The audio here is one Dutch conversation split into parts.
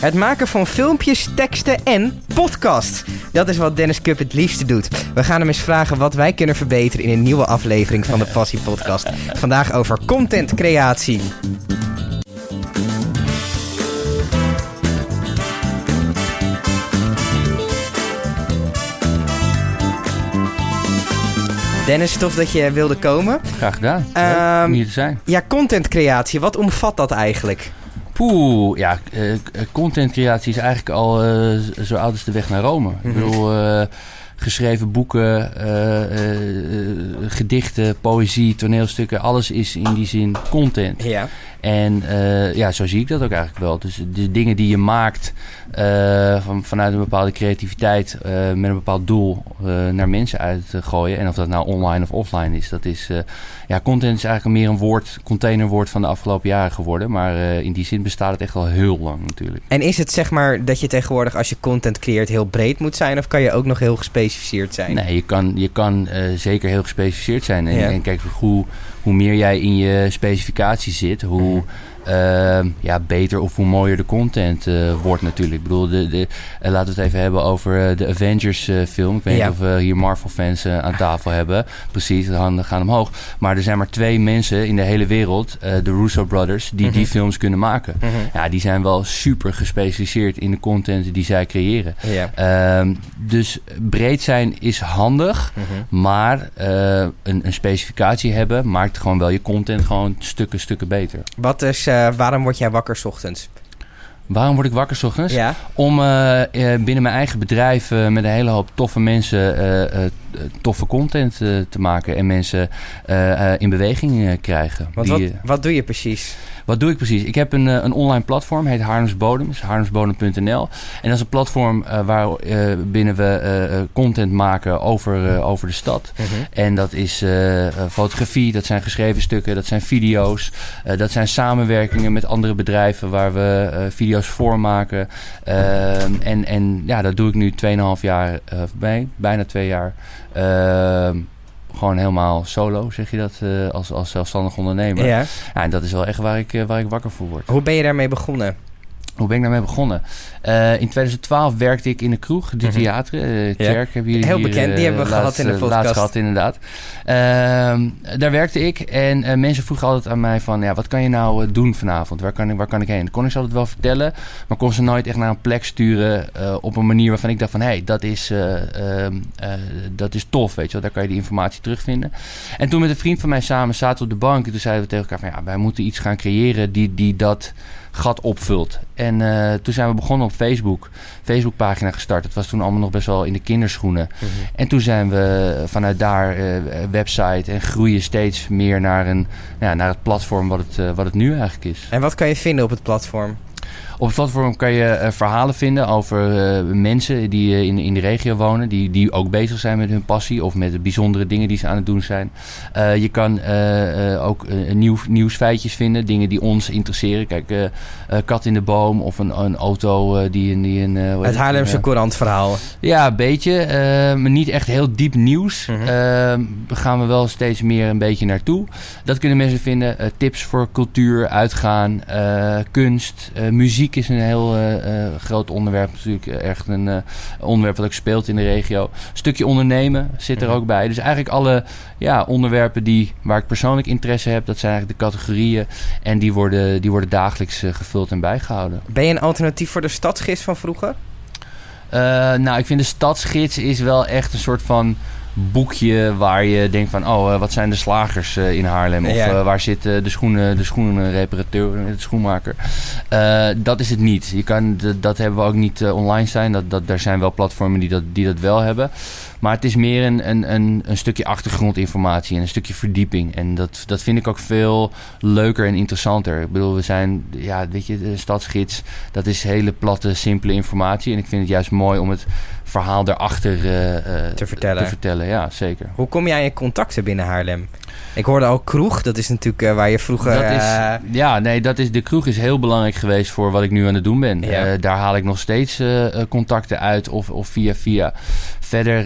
Het maken van filmpjes, teksten en podcasts. Dat is wat Dennis Cup het liefste doet. We gaan hem eens vragen wat wij kunnen verbeteren in een nieuwe aflevering van de Passie Podcast. Vandaag over contentcreatie. Dennis, tof dat je wilde komen. Graag gedaan. Ehm, om hier te zijn. Ja, contentcreatie, wat omvat dat eigenlijk? Poeh, ja, eh, contentcreatie is eigenlijk al eh, zo oud als de weg naar Rome. Ik Mhm. bedoel, eh, geschreven boeken, eh, eh, eh, gedichten, poëzie, toneelstukken, alles is in die zin content. Ja. En eh, ja, zo zie ik dat ook eigenlijk wel. Dus de dingen die je maakt eh, van, vanuit een bepaalde creativiteit eh, met een bepaald doel naar mensen uit te gooien. En of dat nou online of offline is, dat is. ja, content is eigenlijk meer een woord, containerwoord van de afgelopen jaren geworden. Maar in die zin bestaat het echt al heel lang natuurlijk. En is het zeg maar dat je tegenwoordig als je content creëert heel breed moet zijn? Of kan je ook nog heel gespecificeerd zijn? Nee, je kan, je kan zeker heel gespecificeerd zijn. En, Ja. en kijk, hoe, hoe meer jij in je specificatie zit, hoe Mhm. Eh, ja, beter of hoe mooier de content eh, wordt natuurlijk. Ik bedoel, de, de, eh, laten we het even hebben over eh, de Avengers film. Ik weet Ja. niet of we hier Marvel-fans eh, aan tafel hebben. Precies, de handen gaan omhoog. Maar er zijn maar twee mensen in de hele wereld, de Russo Brothers, die die Mhm. films kunnen maken. Mhm. Ja, die zijn wel super gespecialiseerd in de content die zij creëren. Ja. Ehm, dus breed zijn is handig, Mhm. maar een, een specificatie hebben maakt gewoon wel je content gewoon stukken, stukken beter. Wat is, eh, waarom word jij wakker 's ochtends? Waarom word ik wakker 's ochtends? Ja. Om eh, eh, binnen mijn eigen bedrijf met een hele hoop toffe mensen toffe content eh, te maken en mensen eh, eh, in beweging eh, krijgen. Die, wat, eh, wat doe je precies? Wat doe ik precies? Ik heb een, eh, een online platform, heet Haarlems Bodem, is haarlemsbodem.nl. En dat is een platform eh, waar eh, binnen we eh, eh, content maken over, eh, over de stad. En dat is eh, eh, fotografie, dat zijn geschreven stukken, dat zijn video's. eh, dat zijn samenwerkingen met andere bedrijven waar we eh, video's voor maken. Ehm, en, en ja, dat doe ik nu 2,5 jaar eh bij, bijna twee jaar. Ehm, gewoon helemaal solo, zeg je dat, eh, als, als zelfstandig ondernemer. Ja. Ja, en dat is wel echt waar ik, eh, waar ik wakker voor word. Hoe ben je daarmee begonnen? Hoe ben ik daarmee begonnen? Eh, in 2012 werkte ik in de kroeg, de Mhm. theater. eh Tjerk hebben jullie Heel hier, bekend, die eh, hebben we gehad in de eh, podcast. Laatst gehad, inderdaad. Ehm, daar werkte ik en eh, mensen vroegen altijd aan mij van... Ja, wat kan je nou eh, doen vanavond? Waar kan, ik, waar kan ik heen? Dat kon ik ze altijd wel vertellen, maar kon ze nooit echt naar een plek sturen... eh, op een manier waarvan ik dacht van... Hé, hey, dat, is, eh, ehm, eh, dat is tof, weet je wel. Daar kan je die informatie terugvinden. En toen met een vriend van mij samen zaten op de bank... en toen zeiden we tegen elkaar van... Ja, wij moeten iets gaan creëren die, die dat gat opvult. En eh, toen zijn we begonnen op Facebook. Facebookpagina gestart. Het was toen allemaal nog best wel in de kinderschoenen. En toen zijn we vanuit daar eh, website en groeien steeds meer naar, een, ja, naar het platform wat het, eh, wat het nu eigenlijk is. En wat kan je vinden op het platform? Op het platform kan je eh, verhalen vinden over eh, mensen die eh, in, in de regio wonen, die, die ook bezig zijn met hun passie of met de bijzondere dingen die ze aan het doen zijn. Je kan ook nieuw, nieuwsfeitjes vinden, dingen die ons interesseren. Kijk, kat in de boom of een, een auto die een. Die heet Het Haarlemse Courant verhaal. ja, een beetje. maar niet echt heel diep nieuws. Daar gaan we wel steeds meer een beetje naartoe. Dat kunnen mensen vinden. Tips voor cultuur, uitgaan, kunst. eh, muziek is een heel eh, eh, groot onderwerp. Natuurlijk echt een eh, onderwerp wat ook speelt in de regio. Een stukje ondernemen zit er Mhm. ook bij. Dus eigenlijk alle ja, onderwerpen die, waar ik persoonlijk interesse heb... dat zijn eigenlijk de categorieën. En die worden, die worden dagelijks eh, gevuld en bijgehouden. Ben je een alternatief voor de stadsgids van vroeger? Eh, nou, ik vind de stadsgids is wel echt een soort van boekje waar je denkt van... oh, eh, wat zijn de slagers eh, in Haarlem? Of Ja. eh, waar zit de, schoenen, de schoenenreparateur, de schoenmaker? Dat is het niet. Je kan, dat hebben we ook niet online zijn. Dat, dat, daar zijn wel platformen die dat, die dat wel hebben. Maar het is meer een, een, een, een stukje achtergrondinformatie en een stukje verdieping. En dat, dat vind ik ook veel leuker en interessanter. Ik bedoel, we zijn, ja, weet je, de stadsgids, dat is hele platte, simpele informatie. En ik vind het juist mooi om het verhaal daarachter eh, eh, Te vertellen. Te vertellen, ja, zeker. Hoe kom aan je contacten binnen Haarlem? Ik hoorde al kroeg, dat is natuurlijk eh, waar je vroeger... Dat is, ja, nee, dat is, de kroeg is heel belangrijk geweest voor wat ik nu aan het doen ben. Ja. Daar haal ik nog steeds contacten uit of, of via via. Verder,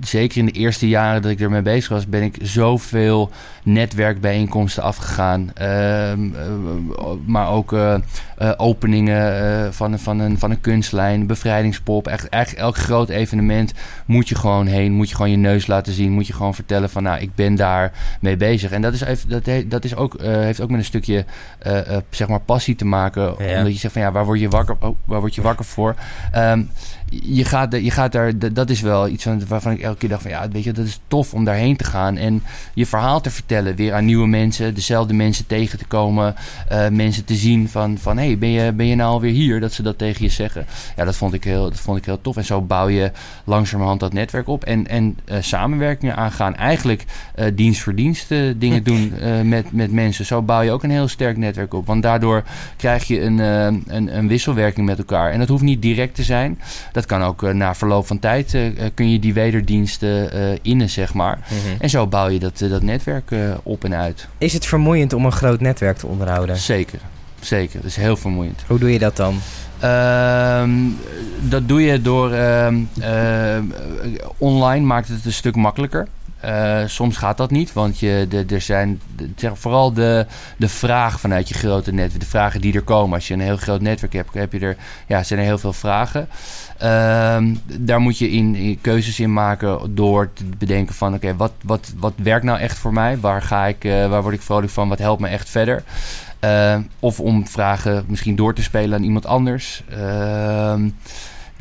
zeker in de eerste jaren dat ik ermee bezig was, ben ik zoveel netwerkbijeenkomsten afgegaan. Ehm, eh, maar ook eh, eh, openingen van, van, een, van een kunstlijn, bevrijdingspop. Echt, eigenlijk elk groot evenement moet je gewoon heen. Moet je gewoon je neus laten zien. Moet je gewoon vertellen van nou, ik ben daar mee bezig. En dat, is even, dat, dat is ook, heeft ook met een stukje zeg maar passie te maken. Omdat je zegt van ja, waar word je wakker, oh, waar word je wakker voor? Ehm, je gaat, je gaat daar, dat is wel iets waarvan ik elke keer dacht van ja, weet je, dat is tof om daarheen te gaan en je verhaal te vertellen. Weer aan nieuwe mensen, dezelfde mensen tegen te komen, uh, mensen te zien van, van hé, hey, ben, je, ben je nou alweer hier? Dat ze dat tegen je zeggen. Ja, dat vond ik heel, dat vond ik heel tof. En zo bouw je langzamerhand dat netwerk op en, en uh, samenwerkingen aangaan. Eigenlijk uh, dienst voor dienst dingen doen met, met mensen. Zo bouw je ook een heel sterk netwerk op. Want daardoor krijg je een, een, een wisselwerking met elkaar. En dat hoeft niet direct te zijn. Dat kan ook uh, na verloop van tijd uh, kun je die wederdiensten innen, zeg maar. Mhm. En zo bouw je dat, dat netwerk op en uit. Is het vermoeiend om een groot netwerk te onderhouden? Zeker, zeker. Dat is heel vermoeiend. Hoe doe je dat dan? Uh, dat doe je door uh, uh, online maakt het een stuk makkelijker. Uh, soms gaat dat niet, want je, er zijn de, vooral de, de vraag vanuit je grote netwerk, de vragen die er komen. Als je een heel groot netwerk hebt, heb je er, ja, zijn er heel veel vragen. Uh, daar moet je in, keuzes in maken door te bedenken van oké, wat, wat, wat werkt nou echt voor mij? Waar, ga ik, uh, waar word ik vrolijk van? Wat helpt me echt verder? Uh, of om vragen misschien door te spelen aan iemand anders. Ehm,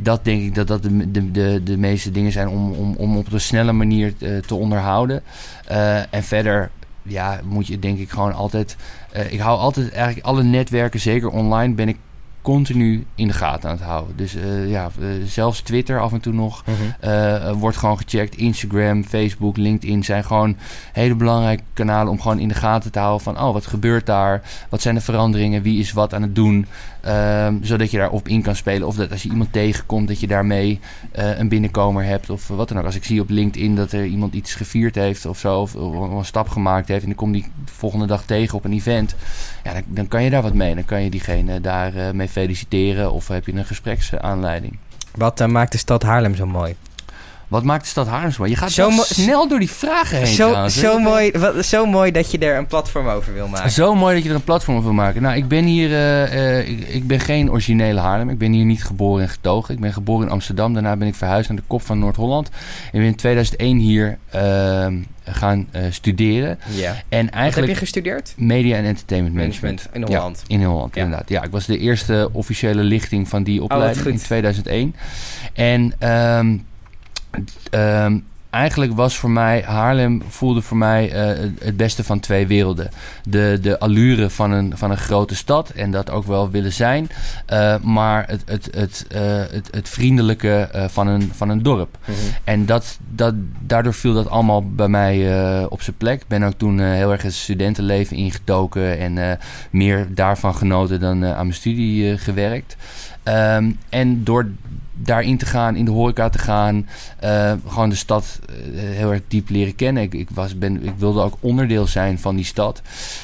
dat denk ik dat dat de, de, de, de meeste dingen zijn om, om, om op een snelle manier te, te onderhouden. Uh, en verder ja, moet je denk ik gewoon altijd. Uh, ik hou altijd eigenlijk alle netwerken, zeker online, ben ik continu in de gaten aan het houden. Dus uh, ja, uh, zelfs Twitter af en toe nog mm -hmm. wordt gewoon gecheckt. Instagram, Facebook, LinkedIn zijn gewoon hele belangrijke kanalen om gewoon in de gaten te houden van oh, wat gebeurt daar? Wat zijn de veranderingen? Wie is wat aan het doen? Um, zodat je daarop in kan spelen. Of dat als je iemand tegenkomt, dat je daarmee uh, een binnenkomer hebt. Of wat dan ook. Als ik zie op LinkedIn dat er iemand iets gevierd heeft of zo. Of, een stap gemaakt heeft. En dan kom die de volgende dag tegen op een event. Ja, dan, dan kan je daar wat mee. Dan kan je diegene daar uh, mee feliciteren. Of heb je een gespreksaanleiding. Wat uh, maakt de stad Haarlem zo mooi? Wat maakt de stad Haarlem zo? Je gaat zo snel door die vragen heen. Zo, zo, mooi, wat, zo mooi dat je er een platform over wil maken. Zo mooi dat je er een platform over wil maken. Nou, ik ben hier... Uh, uh, ik, ik, ben geen originele Haarlem. Ik ben hier niet geboren en getogen. Ik ben geboren in Amsterdam. Daarna ben ik verhuisd naar de kop van Noord-Holland. En ben in 2001 hier uh, gaan studeren. Ja. En eigenlijk, Wat heb je gestudeerd? Media en Entertainment Management. In Holland? Ja, in Holland, ja. inderdaad. Ja, ik was de eerste officiële lichting van die opleiding oh, in 2001. En... Um, Um, eigenlijk was voor mij, Haarlem voelde voor mij uh, het beste van twee werelden. De, de allure van een, van een grote stad en dat ook wel willen zijn. Uh, maar het, het, het, uh, het, het vriendelijke van, een, van een dorp. Mm -hmm. En dat, dat, daardoor viel dat allemaal bij mij op zijn plek. Ik ben ook toen heel erg het studentenleven ingedoken en meer daarvan genoten dan aan mijn studie gewerkt. Um, en door daarin te gaan, in de horeca te gaan. Uh, gewoon de stad uh, heel erg diep leren kennen. Ik, ik, was, ben, ik wilde ook onderdeel zijn van die stad.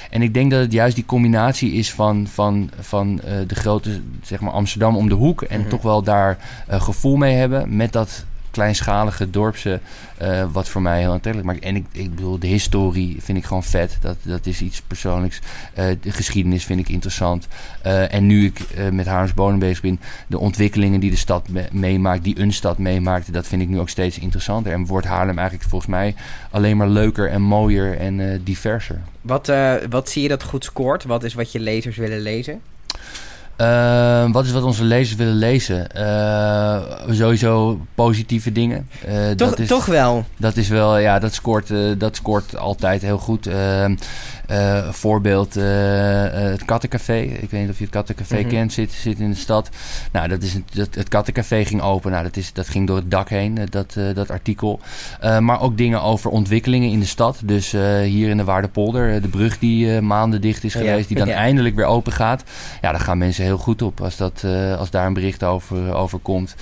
En ik denk dat het juist die combinatie is van, van, van uh, de grote zeg maar Amsterdam om de hoek. En mm -hmm. toch wel daar gevoel mee hebben. Met dat kleinschalige dorpse, uh, wat voor mij heel aantrekkelijk maakt. En ik, ik bedoel, de historie vind ik gewoon vet. Dat, dat is iets persoonlijks. Uh, de geschiedenis vind ik interessant. Uh, en nu ik met Haarlems Bodem bezig ben, de ontwikkelingen die de stad me meemaakt, die een stad meemaakt, dat vind ik nu ook steeds interessanter. En wordt Haarlem eigenlijk volgens mij alleen maar leuker en mooier en diverser. Wat, wat zie je dat goed scoort? Wat is wat je lezers willen lezen? Uh, wat is wat onze lezers willen lezen? Uh, sowieso positieve dingen. Uh, toch, dat is, toch wel? Dat is wel, ja, dat scoort, dat scoort altijd heel goed. Ehm, uh, voorbeeld uh, het Kattencafé. Ik weet niet of je het Kattencafé mm -hmm. kent, zit, zit in de stad. Nou, dat is een, dat, het Kattencafé ging open. Nou, dat, is, dat ging door het dak heen, dat, uh, dat artikel. maar ook dingen over ontwikkelingen in de stad. Dus hier in de Waardepolder, de brug die maanden dicht is geweest, ja. die dan ja. eindelijk weer open gaat. Ja, daar gaan mensen heel goed op als, dat, als daar een bericht over, over komt.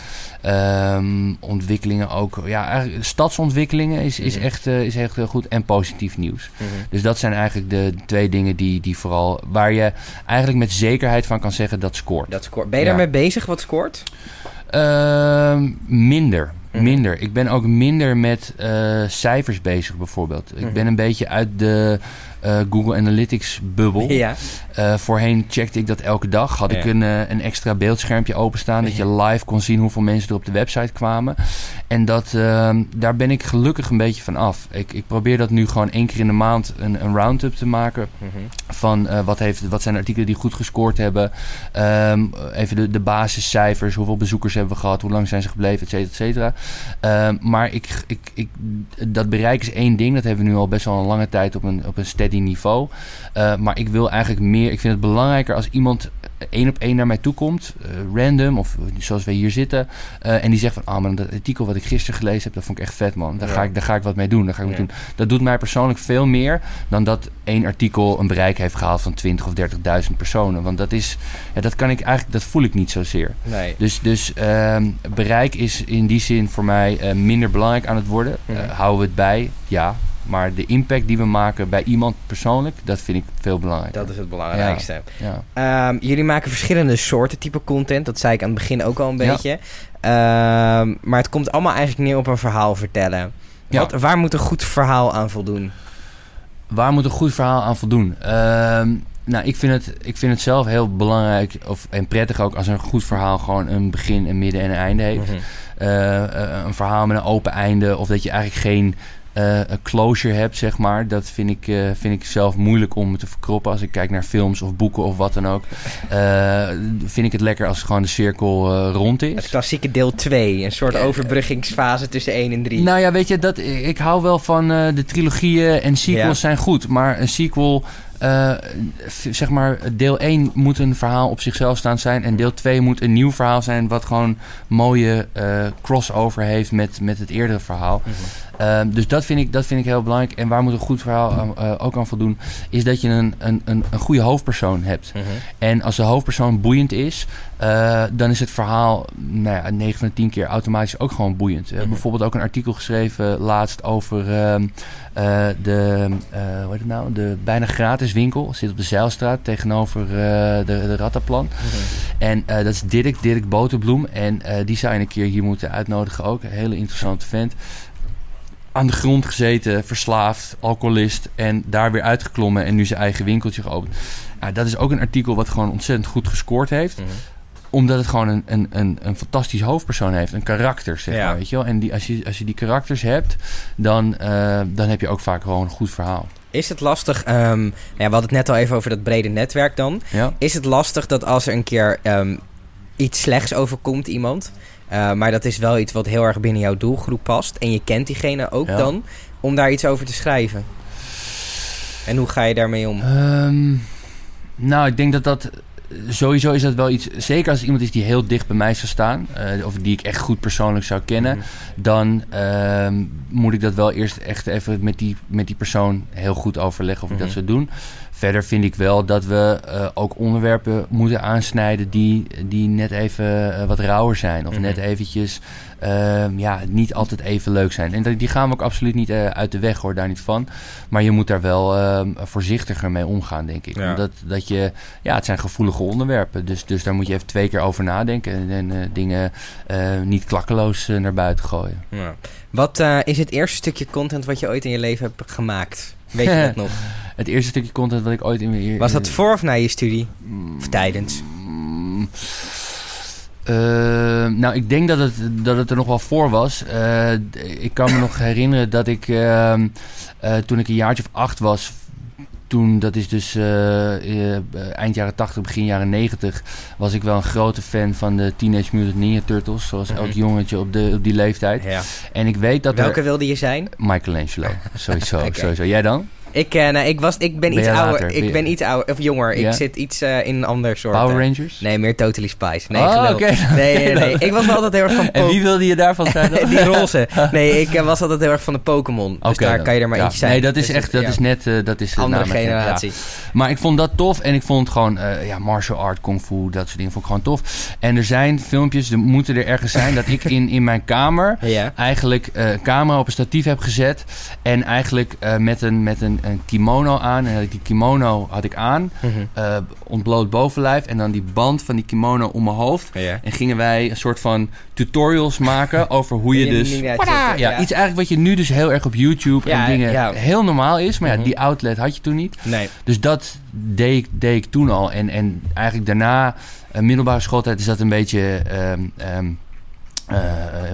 Um, ontwikkelingen ook. Ja, stadsontwikkelingen is, is, mm -hmm. echt, is echt heel goed. En positief nieuws. Mm -hmm. Dus dat zijn eigenlijk de twee dingen die, die vooral... waar je eigenlijk met zekerheid van kan zeggen dat scoort. Dat scoort. Ben je daarmee bezig wat scoort? Uh, minder. Mhm. Minder. Ik ben ook minder met eh, cijfers bezig bijvoorbeeld. Ik Mhm. ben een beetje uit de eh, Google Analytics bubbel. Ja. Eh, voorheen checkte ik dat elke dag. Had ik een, eh, een extra beeldschermpje openstaan. Dat je live kon zien hoeveel mensen er op de website kwamen. En dat, ehm, daar ben ik gelukkig een beetje van af. Ik, ik probeer dat nu gewoon één keer in de maand een, een round-up te maken. Mhm. Van wat, heeft, wat zijn de artikelen die goed gescoord hebben. Ehm, even de, de basiscijfers. Hoeveel bezoekers hebben we gehad. Hoe lang zijn ze gebleven, et cetera, et cetera. Ehm, maar ik, ik, ik, dat bereik is één ding. Dat hebben we nu al best wel een lange tijd op een, op een steady niveau. Eh, maar ik wil eigenlijk meer. Ik vind het belangrijker als iemand één op één naar mij toe komt. eh, random, of zoals wij hier zitten. eh, en die zegt van, ah, maar dat artikel wat ik gisteren gelezen heb, dat vond ik echt vet, man. Daar, Ja. ga, ik, daar ga ik wat mee doen. Daar ga ik Ja. wat doen. Dat doet mij persoonlijk veel meer dan dat één artikel een bereik heeft gehaald van 20 of 30.000 personen. Want dat is, ja, dat kan ik eigenlijk, dat voel ik niet zozeer. Nee. Dus, dus ehm, bereik is in die zin voor mij minder belangrijk aan het worden. Mhm. Houden we het bij? Ja. Maar de impact die we maken bij iemand persoonlijk, dat vind ik veel belangrijker. Dat is het belangrijkste. Ja. Ehm, jullie maken verschillende soorten type content. Dat zei ik aan het begin ook al een Ja. beetje. Ehm, maar het komt allemaal eigenlijk neer op een verhaal vertellen. Wat, waar moet een goed verhaal aan voldoen? Waar moet een goed verhaal aan voldoen? Ehm, nou, ik vind, het, ik vind het zelf heel belangrijk of, en prettig ook als een goed verhaal gewoon een begin, een midden en een einde heeft. Mhm. Eh, eh, een verhaal met een open einde of dat je eigenlijk geen een closure hebt, zeg maar. Dat vind ik, eh, vind ik zelf moeilijk om te verkroppen. Als ik kijk naar films of boeken of wat dan ook. eh, vind ik het lekker als gewoon de cirkel eh, rond is. Het klassieke deel 2. Een soort Eh, overbruggingsfase tussen 1 en 3. Nou ja, weet je, dat, ik hou wel van eh, de trilogieën en sequels Ja. zijn goed. Maar een sequel, eh, zeg maar, deel 1 moet een verhaal op zichzelf staan zijn. En deel 2 moet een nieuw verhaal zijn wat gewoon mooie eh, crossover heeft met, met het eerdere verhaal. Mhm. Ehm, dus dat vind, ik, dat vind ik heel belangrijk. En waar moet een goed verhaal aan- eh, ook aan voldoen, is dat je een, een, een, een goede hoofdpersoon hebt. Mhm. En als de hoofdpersoon boeiend is, dan is het verhaal nou ja, 9 van de 10 keer automatisch ook gewoon boeiend. Hebben Mhm. bijvoorbeeld ook een artikel geschreven laatst over ehm, eh, de, hoe heet het nou? de bijna gratis winkel. Zit op de Zeilstraat tegenover eh, de, de Rattaplan. Mhm. En eh, dat is Dirk, Dirk Boterbloem. En eh, die zou je een keer hier moeten uitnodigen ook. Een hele interessante vent. Aan de grond gezeten, verslaafd, alcoholist. En daar weer uitgeklommen en nu zijn eigen winkeltje geopend. Ja, dat is ook een artikel wat gewoon ontzettend goed gescoord heeft. Mhm. Omdat het gewoon een, een, een, een fantastisch hoofdpersoon heeft. Een karakter, zeg Ja. maar. Weet je wel? En die, als, je, als je die karakters hebt, dan, dan heb je ook vaak gewoon een goed verhaal. Is het lastig, ehm, ja, we hadden het net al even over dat brede netwerk dan. Ja? Is het lastig dat als er een keer ehm, iets slechts overkomt iemand, eh, maar dat is wel iets wat heel erg binnen jouw doelgroep past en je kent diegene ook Ja. dan, om daar iets over te schrijven? En hoe ga je daarmee om? Ehm, nou, ik denk dat dat... Sowieso is dat wel iets... Zeker als het iemand is die heel dicht bij mij zou staan... eh, of die ik echt goed persoonlijk zou kennen... Mhm. dan ehm, moet ik dat wel eerst echt even met die, met die persoon heel goed overleggen of ik Mhm. dat zou doen. Verder vind ik wel dat we eh, ook onderwerpen moeten aansnijden die, die net even eh, wat rauwer zijn. Of Mhm. net eventjes ehm, ja, niet altijd even leuk zijn. En die gaan we ook absoluut niet eh, uit de weg hoor, daar niet van. Maar je moet daar wel ehm, voorzichtiger mee omgaan, denk ik. Ja. Omdat dat je, ja, het zijn gevoelige onderwerpen. Dus, dus daar moet je even twee keer over nadenken. En, en, dingen niet klakkeloos naar buiten gooien. Ja. Wat is het eerste stukje content wat je ooit in je leven hebt gemaakt? Weet je dat nog? Het eerste stukje content wat ik ooit in mijn... Was dat voor of na je studie? Of tijdens? mm, eh, nou, ik denk dat het, dat het er nog wel voor was. Eh, ik kan me nog herinneren dat ik ehm, eh, toen ik een jaartje of acht was. Toen, dat is dus eh, eh, eind jaren 80, begin jaren 90, was ik wel een grote fan van de Teenage Mutant Ninja Turtles. Zoals elk Mhm. jongetje op, de, op die leeftijd. Ja. En ik weet dat Welke er... wilde je zijn? Michelangelo, sowieso, sowieso. Jij dan? Ik, nou, ik, was, ik ben, Ben iets ouder. later? Ik ben iets ouder, of jonger. Ik zit iets eh, in een ander soort. Power eh, Rangers? Nee, meer Totally Spice. Nee, oh, oké. Nee, nee, nee. Ik was altijd heel erg van En wie wilde je daarvan zijn dan? Die roze. Nee, ik was altijd heel erg van de Pokémon. Dus daar dan. kan je er maar Ja. eentje zijn. Nee, dat is Dus echt, dat ja, is net, dat is andere generatie. ja. Maar ik vond dat tof en ik vond gewoon, ja, martial art, kung fu, dat soort dingen vond ik gewoon tof. En er zijn filmpjes, er moeten er ergens zijn, dat ik in, in mijn kamer eigenlijk camera op een statief heb gezet. En eigenlijk met, een, met een een kimono aan. En had ik die kimono had ik aan, Mhm. eh, ontbloot bovenlijf. En dan die band van die kimono om mijn hoofd. Ja. En gingen wij een soort van tutorials maken over hoe je Je dus... Ja, ja. iets eigenlijk wat je nu dus heel erg op YouTube Ja, en dingen ja. heel normaal is. Maar ja, Mhm. die outlet had je toen niet. Nee. Dus dat deed ik, deed ik toen al. En, en eigenlijk daarna, uh, middelbare schooltijd, is dat een beetje ehm, ehm, eh,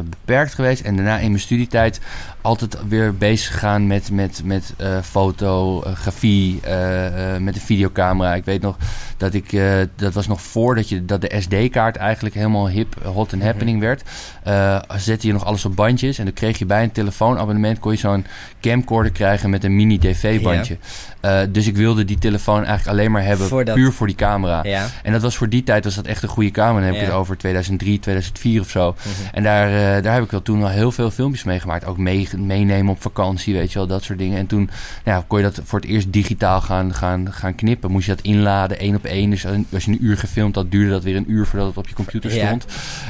beperkt geweest. En daarna in mijn studietijd altijd weer bezig gegaan met, met, met eh, fotografie, eh, eh, met een videocamera. Ik weet nog dat ik, eh, dat was nog voordat je, dat de SD-kaart eigenlijk helemaal hip, hot en Mhm. happening werd. Eh zette je nog alles op bandjes en dan kreeg je bij een telefoonabonnement kon je zo'n camcorder krijgen met een mini DV-bandje. Eh, dus ik wilde die telefoon eigenlijk alleen maar hebben Voor dat- puur voor die camera. Ja. En dat was voor die tijd was dat echt een goede camera. Dan heb ik Ja. het over 2003, 2004 of zo. Mhm. En daar, eh, daar heb ik wel toen al heel veel filmpjes mee gemaakt. Ook mee, meenemen op vakantie, weet je wel, dat soort dingen. En toen nou ja, kon je dat voor het eerst digitaal gaan, gaan, gaan knippen. Moest je dat inladen, één op één. Dus als je een uur gefilmd had, duurde dat weer een uur voordat het op je computer stond.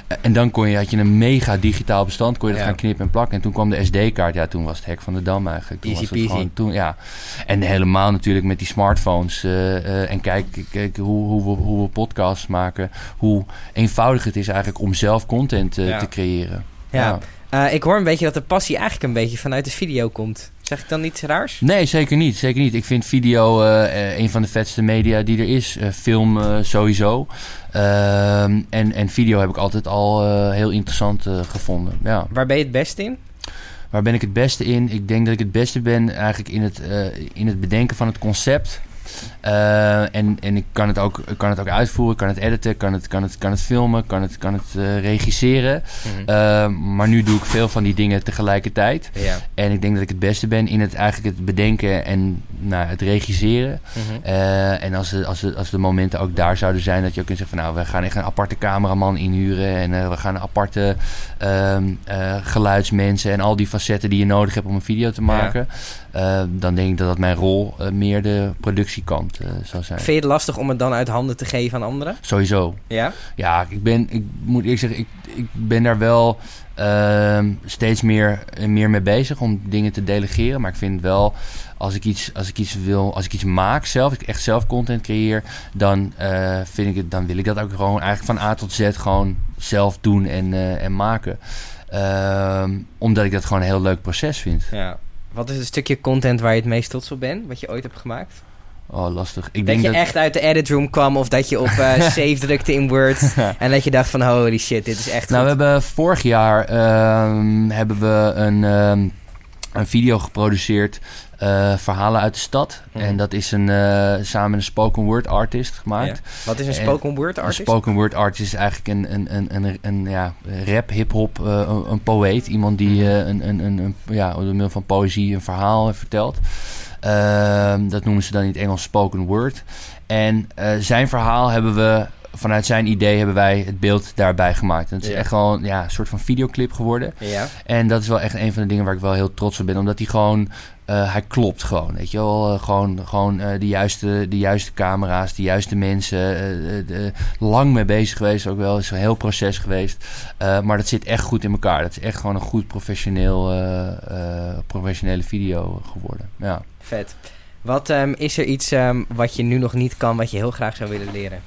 Eh, En dan kon je, had je een mega digitaal bestand, kon je dat Ja. gaan knippen en plakken. En toen kwam de SD-kaart. Ja, toen was het hek van de dam eigenlijk. Toen Easy was het peasy. gewoon toen, ja. En helemaal natuurlijk met die smartphones. eh, en kijk, kijk hoe, hoe, we, hoe we podcasts maken. Hoe eenvoudig het is eigenlijk om zelf content eh, Ja. te creëren. Ja. Eh, ik hoor een beetje dat de passie eigenlijk een beetje vanuit de video komt. Zeg ik dan iets raars? Nee, zeker niet. Zeker niet. Ik vind video eh, eh, een van de vetste media die er is. Film sowieso. Ehm, en, en video heb ik altijd al heel interessant gevonden. Ja. Waar ben je het best in? Waar ben ik het beste in? Ik denk dat ik het beste ben eigenlijk in het, in het bedenken van het concept. Eh, en, en ik kan het, ook, kan het ook uitvoeren, kan het editen, kan het, kan het, kan het filmen, kan het, kan het eh, regisseren. Eh, maar nu doe ik veel van die dingen tegelijkertijd. ja. En ik denk dat ik het beste ben in het eigenlijk het bedenken en nou, het regisseren. Mhm. En als de, als, de, als de momenten ook daar zouden zijn dat je ook kunt zeggen van nou, we gaan echt een aparte cameraman inhuren en we gaan een aparte ehm, eh, geluidsmensen en al die facetten die je nodig hebt om een video te maken. Dan denk ik dat dat mijn rol meer de productiekant eh, zou zijn. Vind je het lastig om het dan uit handen te geven aan anderen? Sowieso. Ja? Ja, ik ben, ik moet eerlijk zeggen, ik, ik ben daar wel ehm, steeds meer, meer mee bezig om dingen te delegeren. Maar ik vind wel, als ik iets, als ik iets wil, als ik iets maak zelf, als ik echt zelf content creëer, dan eh, vind ik het, dan wil ik dat ook gewoon eigenlijk van A tot Z gewoon zelf doen en, eh, en maken. Ehm, omdat ik dat gewoon een heel leuk proces vind. ja. Wat is het stukje content waar je het meest trots op bent? Wat je ooit hebt gemaakt? Oh, lastig. Ik dat denk je dat, echt uit de edit room kwam of dat je op eh, save drukte in Word en dat je dacht van holy shit, dit is echt Nou, we hebben vorig jaar ehm, hebben we een, ehm, een video geproduceerd. eh, verhalen uit de stad. Mhm. En dat is een, eh, samen met een spoken word artist gemaakt. Ja. Wat is een en- spoken word Een artist? spoken word artist is eigenlijk een, een, een, een, een ja, rap, hip-hop, een, een poëet. Iemand die Mhm. een, een, een, een, ja, door middel van poëzie een verhaal vertelt. Ehm, dat noemen ze dan in het Engels spoken word. En eh, zijn verhaal hebben we, vanuit zijn idee, hebben wij het beeld daarbij gemaakt. En het is Ja. echt gewoon ja, een soort van videoclip geworden. Ja. En dat is wel echt een van de dingen waar ik wel heel trots op ben. Omdat hij gewoon, eh, hij klopt gewoon, weet je wel. Eh, gewoon gewoon de, juiste, de juiste camera's, de juiste mensen. de- lang mee bezig geweest ook wel. Is een heel proces geweest. Maar dat zit echt goed in elkaar. Dat is echt gewoon een goed professioneel, professionele video geworden. Ja. Vet. Wat ehm, is er iets ehm, wat je nu nog niet kan, wat je heel graag zou willen leren?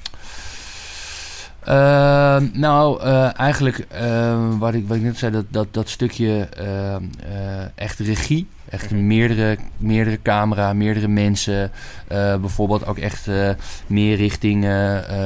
Ehm, nou, eh, eigenlijk wat, ik, wat ik net zei, dat, dat, dat stukje eh, echt regie. Echt Mhm. meerdere, meerdere camera, meerdere mensen. eh, bijvoorbeeld ook echt meer richting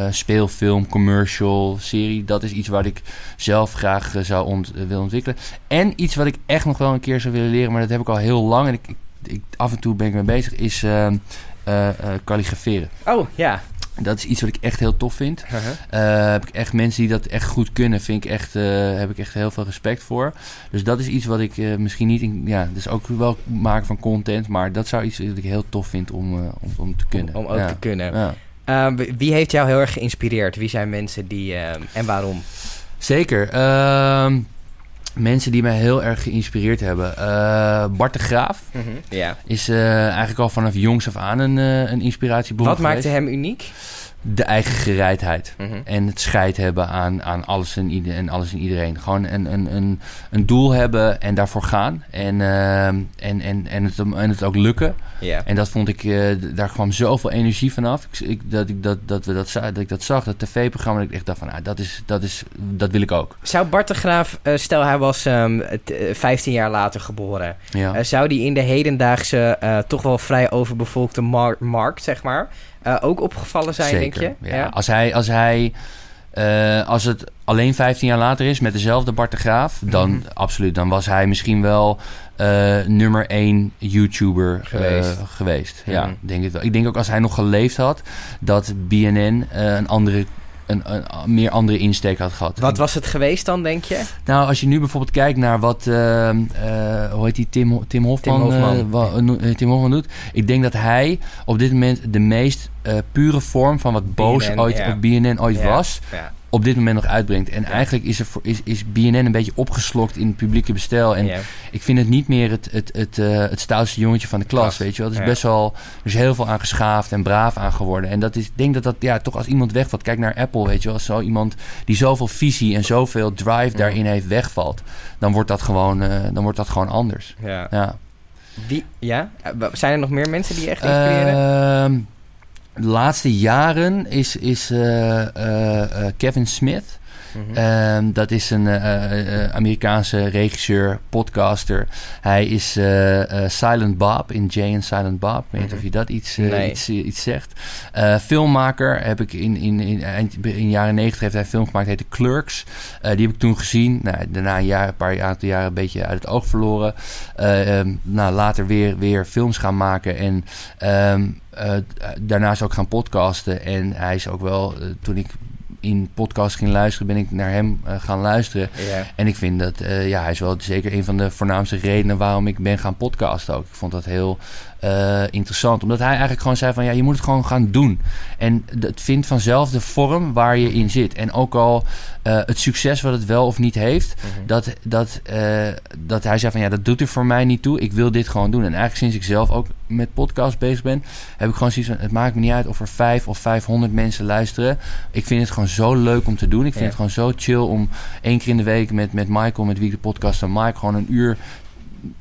speelfilm, commercial, serie. Dat is iets wat ik zelf graag zou ont, willen ontwikkelen. En iets wat ik echt nog wel een keer zou willen leren, maar dat heb ik al heel lang. En ik, ik, ik- af en toe ben ik mee bezig, is ehm, eh, eh, kalligraferen. Oh, ja. Dat is iets wat ik echt heel tof vind. Eh, heb ik echt mensen die dat echt goed kunnen, vind ik echt, heb ik echt heel veel respect voor. Dus dat is iets wat ik misschien niet, in, ja, dus ook wel maken van content, maar dat zou iets dat ik heel tof vind om, om, om te kunnen. Om ook ja. te kunnen. Ja. Ehm, wie heeft jou heel erg geïnspireerd? Wie zijn mensen die... ehm, en waarom? Zeker. Mensen die mij heel erg geïnspireerd hebben. Eh, Bart de Graaf Ja. is eh, eigenlijk al vanaf jongs af aan een, eh, een inspiratiebron Wat geweest. maakte hem uniek? De eigen gereidheid. Mhm. En het scheid hebben aan, aan alles, en ieder, en alles en iedereen. Gewoon een, een, een, een doel hebben en daarvoor gaan. En, ehm, en, en, en, het, en het ook lukken. En dat vond ik, eh, daar kwam zoveel energie vanaf. Ik, ik, dat, ik, dat, dat, we dat, dat ik dat zag, dat tv-programma. Dat ik echt dacht van, ah, dat, is, dat, is, dat wil ik ook. Zou Bart de Graaf, eh, stel hij was ehm, het, eh, 15 jaar later geboren, Ja. zou die in de hedendaagse, toch wel vrij overbevolkte mar- markt, zeg maar, eh, ook opgevallen zijn, Zeker. denk je? Ja. Als hij, als hij eh, als het alleen 15 jaar later is met dezelfde Bart de Graaf, dan Mhm. absoluut. Dan was hij misschien wel eh, nummer 1 YouTuber Geweest. Ja, Mhm. denk het wel. Ik denk ook als hij nog geleefd had, dat BNN een andere. Een, een, een meer andere insteek had gehad. Wat was het geweest dan, denk je? Nou, als je nu bijvoorbeeld kijkt naar wat, eh, eh, hoe heet die, Tim, Tim Hofman, Tim Hofman. eh, Tim Hofman doet. Ik denk dat hij op dit moment de meest pure vorm van wat Boos BNN, ooit, ja. of BNN ooit Ja. was, Ja. Op dit moment nog uitbrengt. En eigenlijk is, er voor, is, is BNN een beetje opgeslokt in het publieke bestel. En Ja. ik vind het niet meer het, het, het, eh, het stoutste jongetje van de klas, Klas, weet je wel. Het is ja. best wel, er is heel veel aan geschaafd en braaf aan geworden. En dat is, ik denk dat dat, ja, toch als iemand wegvalt. Kijk naar Apple, weet je wel. Als zo iemand die zoveel visie en zoveel drive daarin heeft wegvalt, dan wordt dat gewoon, eh, dan wordt dat gewoon anders. Ja. Ja. Wie, ja? Eh, Zijn er nog meer mensen die je echt inspireren? Ehm, de laatste jaren is, is eh, eh, eh, Kevin Smith. Mhm. Ehm, dat is een eh, eh, Amerikaanse regisseur, podcaster. Hij is eh, eh, Silent Bob in Jay and Silent Bob. Ik weet niet Mhm. of je dat iets, eh, Nee. iets, eh, iets zegt. Eh, filmmaker heb ik in, in, in, in jaren negentig heeft hij een film gemaakt, heette Clerks. Eh, die heb ik toen gezien. Nou, daarna een, jaar, een paar aantal jaren een beetje uit het oog verloren. Eh, ehm, nou, later weer, weer films gaan maken. En ehm, eh, daarnaast ook gaan podcasten. En hij is ook wel, eh, toen ik in podcast ging luisteren, ben ik naar hem eh, gaan luisteren. En ik vind dat, eh, ja, hij is wel zeker een van de voornaamste redenen waarom ik ben gaan podcasten ook. Ik vond dat heel eh, interessant. Omdat hij eigenlijk gewoon zei van, ja, je moet het gewoon gaan doen. En het vindt vanzelf de vorm waar je in zit. En ook al eh, het succes wat het wel of niet heeft, Mhm. dat, dat, eh, dat hij zei van, ja, dat doet er voor mij niet toe. Ik wil dit gewoon doen. En eigenlijk sinds ik zelf ook met podcast bezig ben, heb ik gewoon zoiets van, het maakt me niet uit of er vijf of vijfhonderd mensen luisteren. Ik vind het gewoon zo leuk om te doen. Ik vind Ja. het gewoon zo chill om één keer in de week met, met Michael, met wie ik de podcast aan maak, gewoon een uur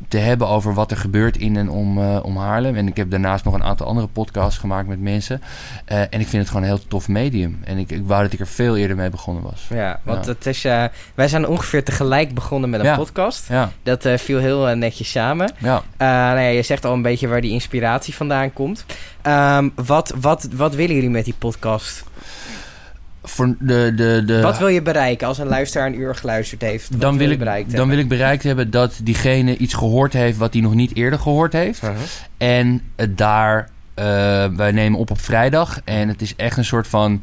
te hebben over wat er gebeurt in en om, eh, om Haarlem. En ik heb daarnaast nog een aantal andere podcasts gemaakt met mensen. Eh, en ik vind het gewoon een heel tof medium. En ik, ik wou dat ik er veel eerder mee begonnen was. Ja, want Ja. het is, eh, wij zijn ongeveer tegelijk begonnen met een Ja. podcast. Ja, Dat viel heel netjes samen. ja. Nou ja, je zegt al een beetje waar die inspiratie vandaan komt. Ehm, wat, wat, wat willen jullie met die podcast? Voor de, de, de, wat wil je bereiken als een luisteraar een uur geluisterd heeft? Wat dan wil, ik, bereikt dan wil ik bereikt hebben dat diegene iets gehoord heeft wat hij nog niet eerder gehoord heeft. hebben? En het daar, eh, wij nemen op op vrijdag. En het is echt een soort van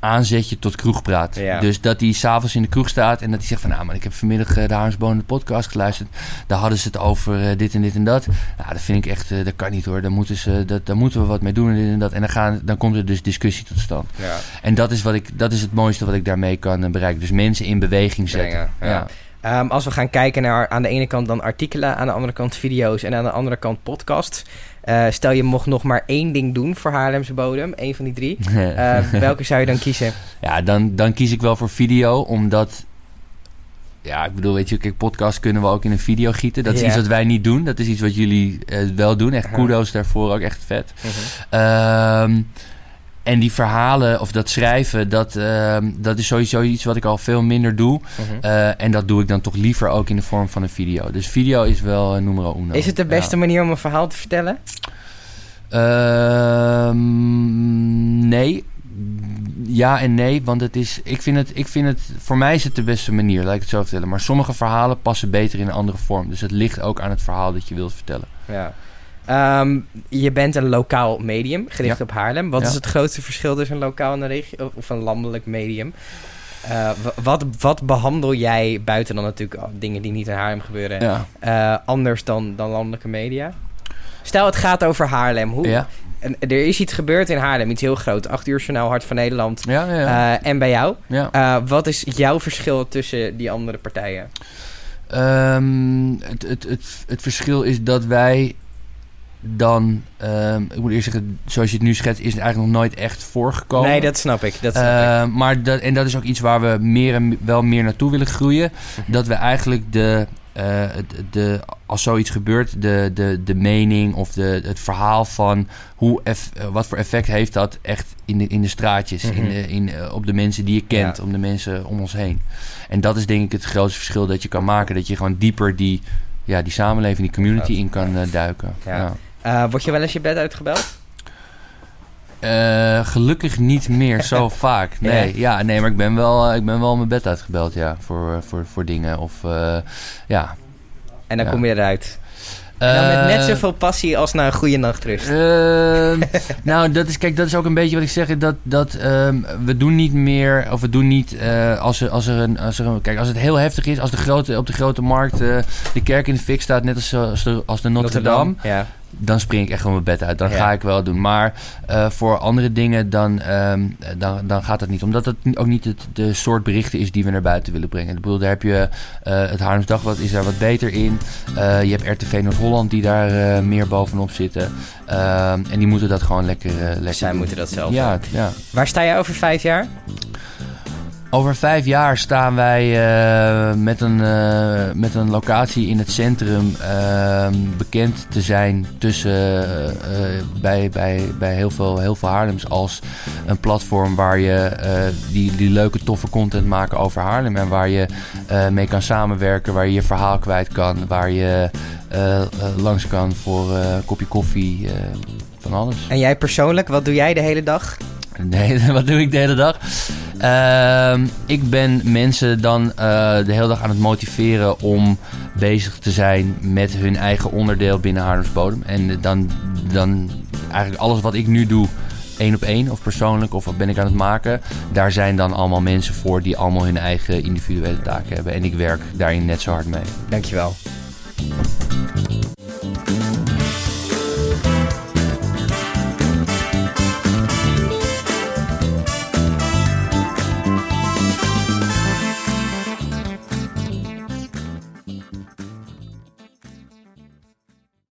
aanzetje tot kroegpraat. Ja. Dus dat hij s'avonds in de kroeg staat en dat hij zegt van... nou, maar ik heb vanmiddag eh, de Haarlemsbonen podcast geluisterd. Daar hadden ze het over eh, dit en dit en dat. Nou, dat vind ik echt, eh, dat kan niet hoor. Daar moeten, ze, dat, daar moeten we wat mee doen en dit en dat. En dan, gaan, dan komt er dus discussie tot stand. Ja, En dat is, wat ik, dat is het mooiste wat ik daarmee kan bereiken. Dus mensen in beweging zetten. Brengen, ja. ja. Ehm, als we gaan kijken naar aan de ene kant dan artikelen, aan de andere kant video's en aan de andere kant podcasts. Eh, stel je mocht nog maar één ding doen voor Haarlemse bodem, één van die drie. Eh, welke zou je dan kiezen? Ja, dan, dan kies ik wel voor video, omdat... Ja, ik bedoel, weet je, kijk, podcast kunnen we ook in een video gieten. Dat is iets wat wij niet doen. Dat is iets wat jullie eh, wel doen. Echt kudos daarvoor, ook echt vet. Ehm, en die verhalen, of dat schrijven, dat, ehm, dat is sowieso iets wat ik al veel minder doe. Mhm. Eh, en dat doe ik dan toch liever ook in de vorm van een video. Dus video is wel uh, numero uno. Is het de beste Ja. manier om een verhaal te vertellen? Ehm, nee. Ja en nee, want het is, ik, vind het, ik vind het, voor mij is het de beste manier, laat ik het zo vertellen. Maar sommige verhalen passen beter in een andere vorm. Dus het ligt ook aan het verhaal dat je wilt vertellen. Ja. Ehm, je bent een lokaal medium, gericht Ja. op Haarlem. Wat Ja. is het grootste verschil tussen een lokaal en een regio of een landelijk medium? Eh, wa- wat, wat behandel jij buiten dan natuurlijk al dingen die niet in Haarlem gebeuren, Ja. eh, anders dan, dan landelijke media? Stel het gaat over Haarlem. Hoe, Ja. en, er is iets gebeurd in Haarlem, iets heel groot. 8 uur journaal, Hart van Nederland. Ja. Eh, en bij jou. wat is jouw verschil tussen die andere partijen? Ehm, het, het, het, het verschil is dat wij dan, ehm, ik moet eerst zeggen, zoals je het nu schetst, is het eigenlijk nog nooit echt voorgekomen. Nee, dat snap ik. Dat snap ik. Ehm, maar dat, en dat is ook iets waar we meer en wel meer naartoe willen groeien. Mhm. Dat we eigenlijk de, eh, de, de, als zoiets gebeurt, de, de, de mening of de, het verhaal van hoe eff- eh, wat voor effect heeft dat echt in de, in de straatjes, in Mhm. de, in, eh, op de mensen die je kent, Ja. om de mensen om ons heen. En dat is denk ik het grootste verschil dat je kan maken. Dat je gewoon dieper die, ja, die samenleving, die community in kan duiken. Ja. Ja. Eh, word je wel eens je bed uitgebeld? Eh, gelukkig niet meer zo vaak. Nee, ja. nee maar ik ben wel, eh, ik ben wel mijn bed uitgebeld, ja, voor, voor, voor dingen. Of, ja. En dan Ja. kom je eruit. En dan met net zoveel passie als na een goede nachtrust. Ehm, nou, dat is, kijk, dat is ook een beetje wat ik zeg. Dat, dat ehm, we doen niet meer, of we doen niet als, er, als, er een, als er een. Kijk, als het heel heftig is, als de grote, op de grote markt de kerk in de fik staat, net als, als de, als de Notre, Dame, Ja. Dan spring ik echt gewoon mijn bed uit. Dan Ja. ga ik wel doen. Maar eh, voor andere dingen, dan, ehm, dan, dan gaat dat niet. Omdat het ook niet het, de soort berichten is die we naar buiten willen brengen. Ik bedoel, daar heb je eh, het Haarlems Dagblad is daar wat beter in. Eh, je hebt RTV Noord-Holland die daar meer bovenop zitten. Ehm, en die moeten dat gewoon lekker, lekker Zij doen. moeten dat zelf Ja, doen. ja. Waar sta je over vijf jaar? Over vijf jaar staan wij eh, met, een, eh, met een locatie in het centrum ehm, bekend te zijn tussen, eh, bij, bij, bij heel, veel, heel veel Haarlems als een platform waar je die, die leuke toffe content maken over Haarlem en waar je mee kan samenwerken, waar je je verhaal kwijt kan, waar je langs kan voor een kopje koffie, van alles. En jij persoonlijk, wat doe jij de hele dag? Hele- wat doe ik de hele dag? Ehm, ik ben mensen dan eh, de hele dag aan het motiveren om bezig te zijn met hun eigen onderdeel binnen Haarlems Bodem. En dan, dan eigenlijk alles wat ik nu doe, één op één of persoonlijk of wat ben ik aan het maken. Daar zijn dan allemaal mensen voor die allemaal hun eigen individuele taken hebben. En ik werk daarin net zo hard mee. Dankjewel.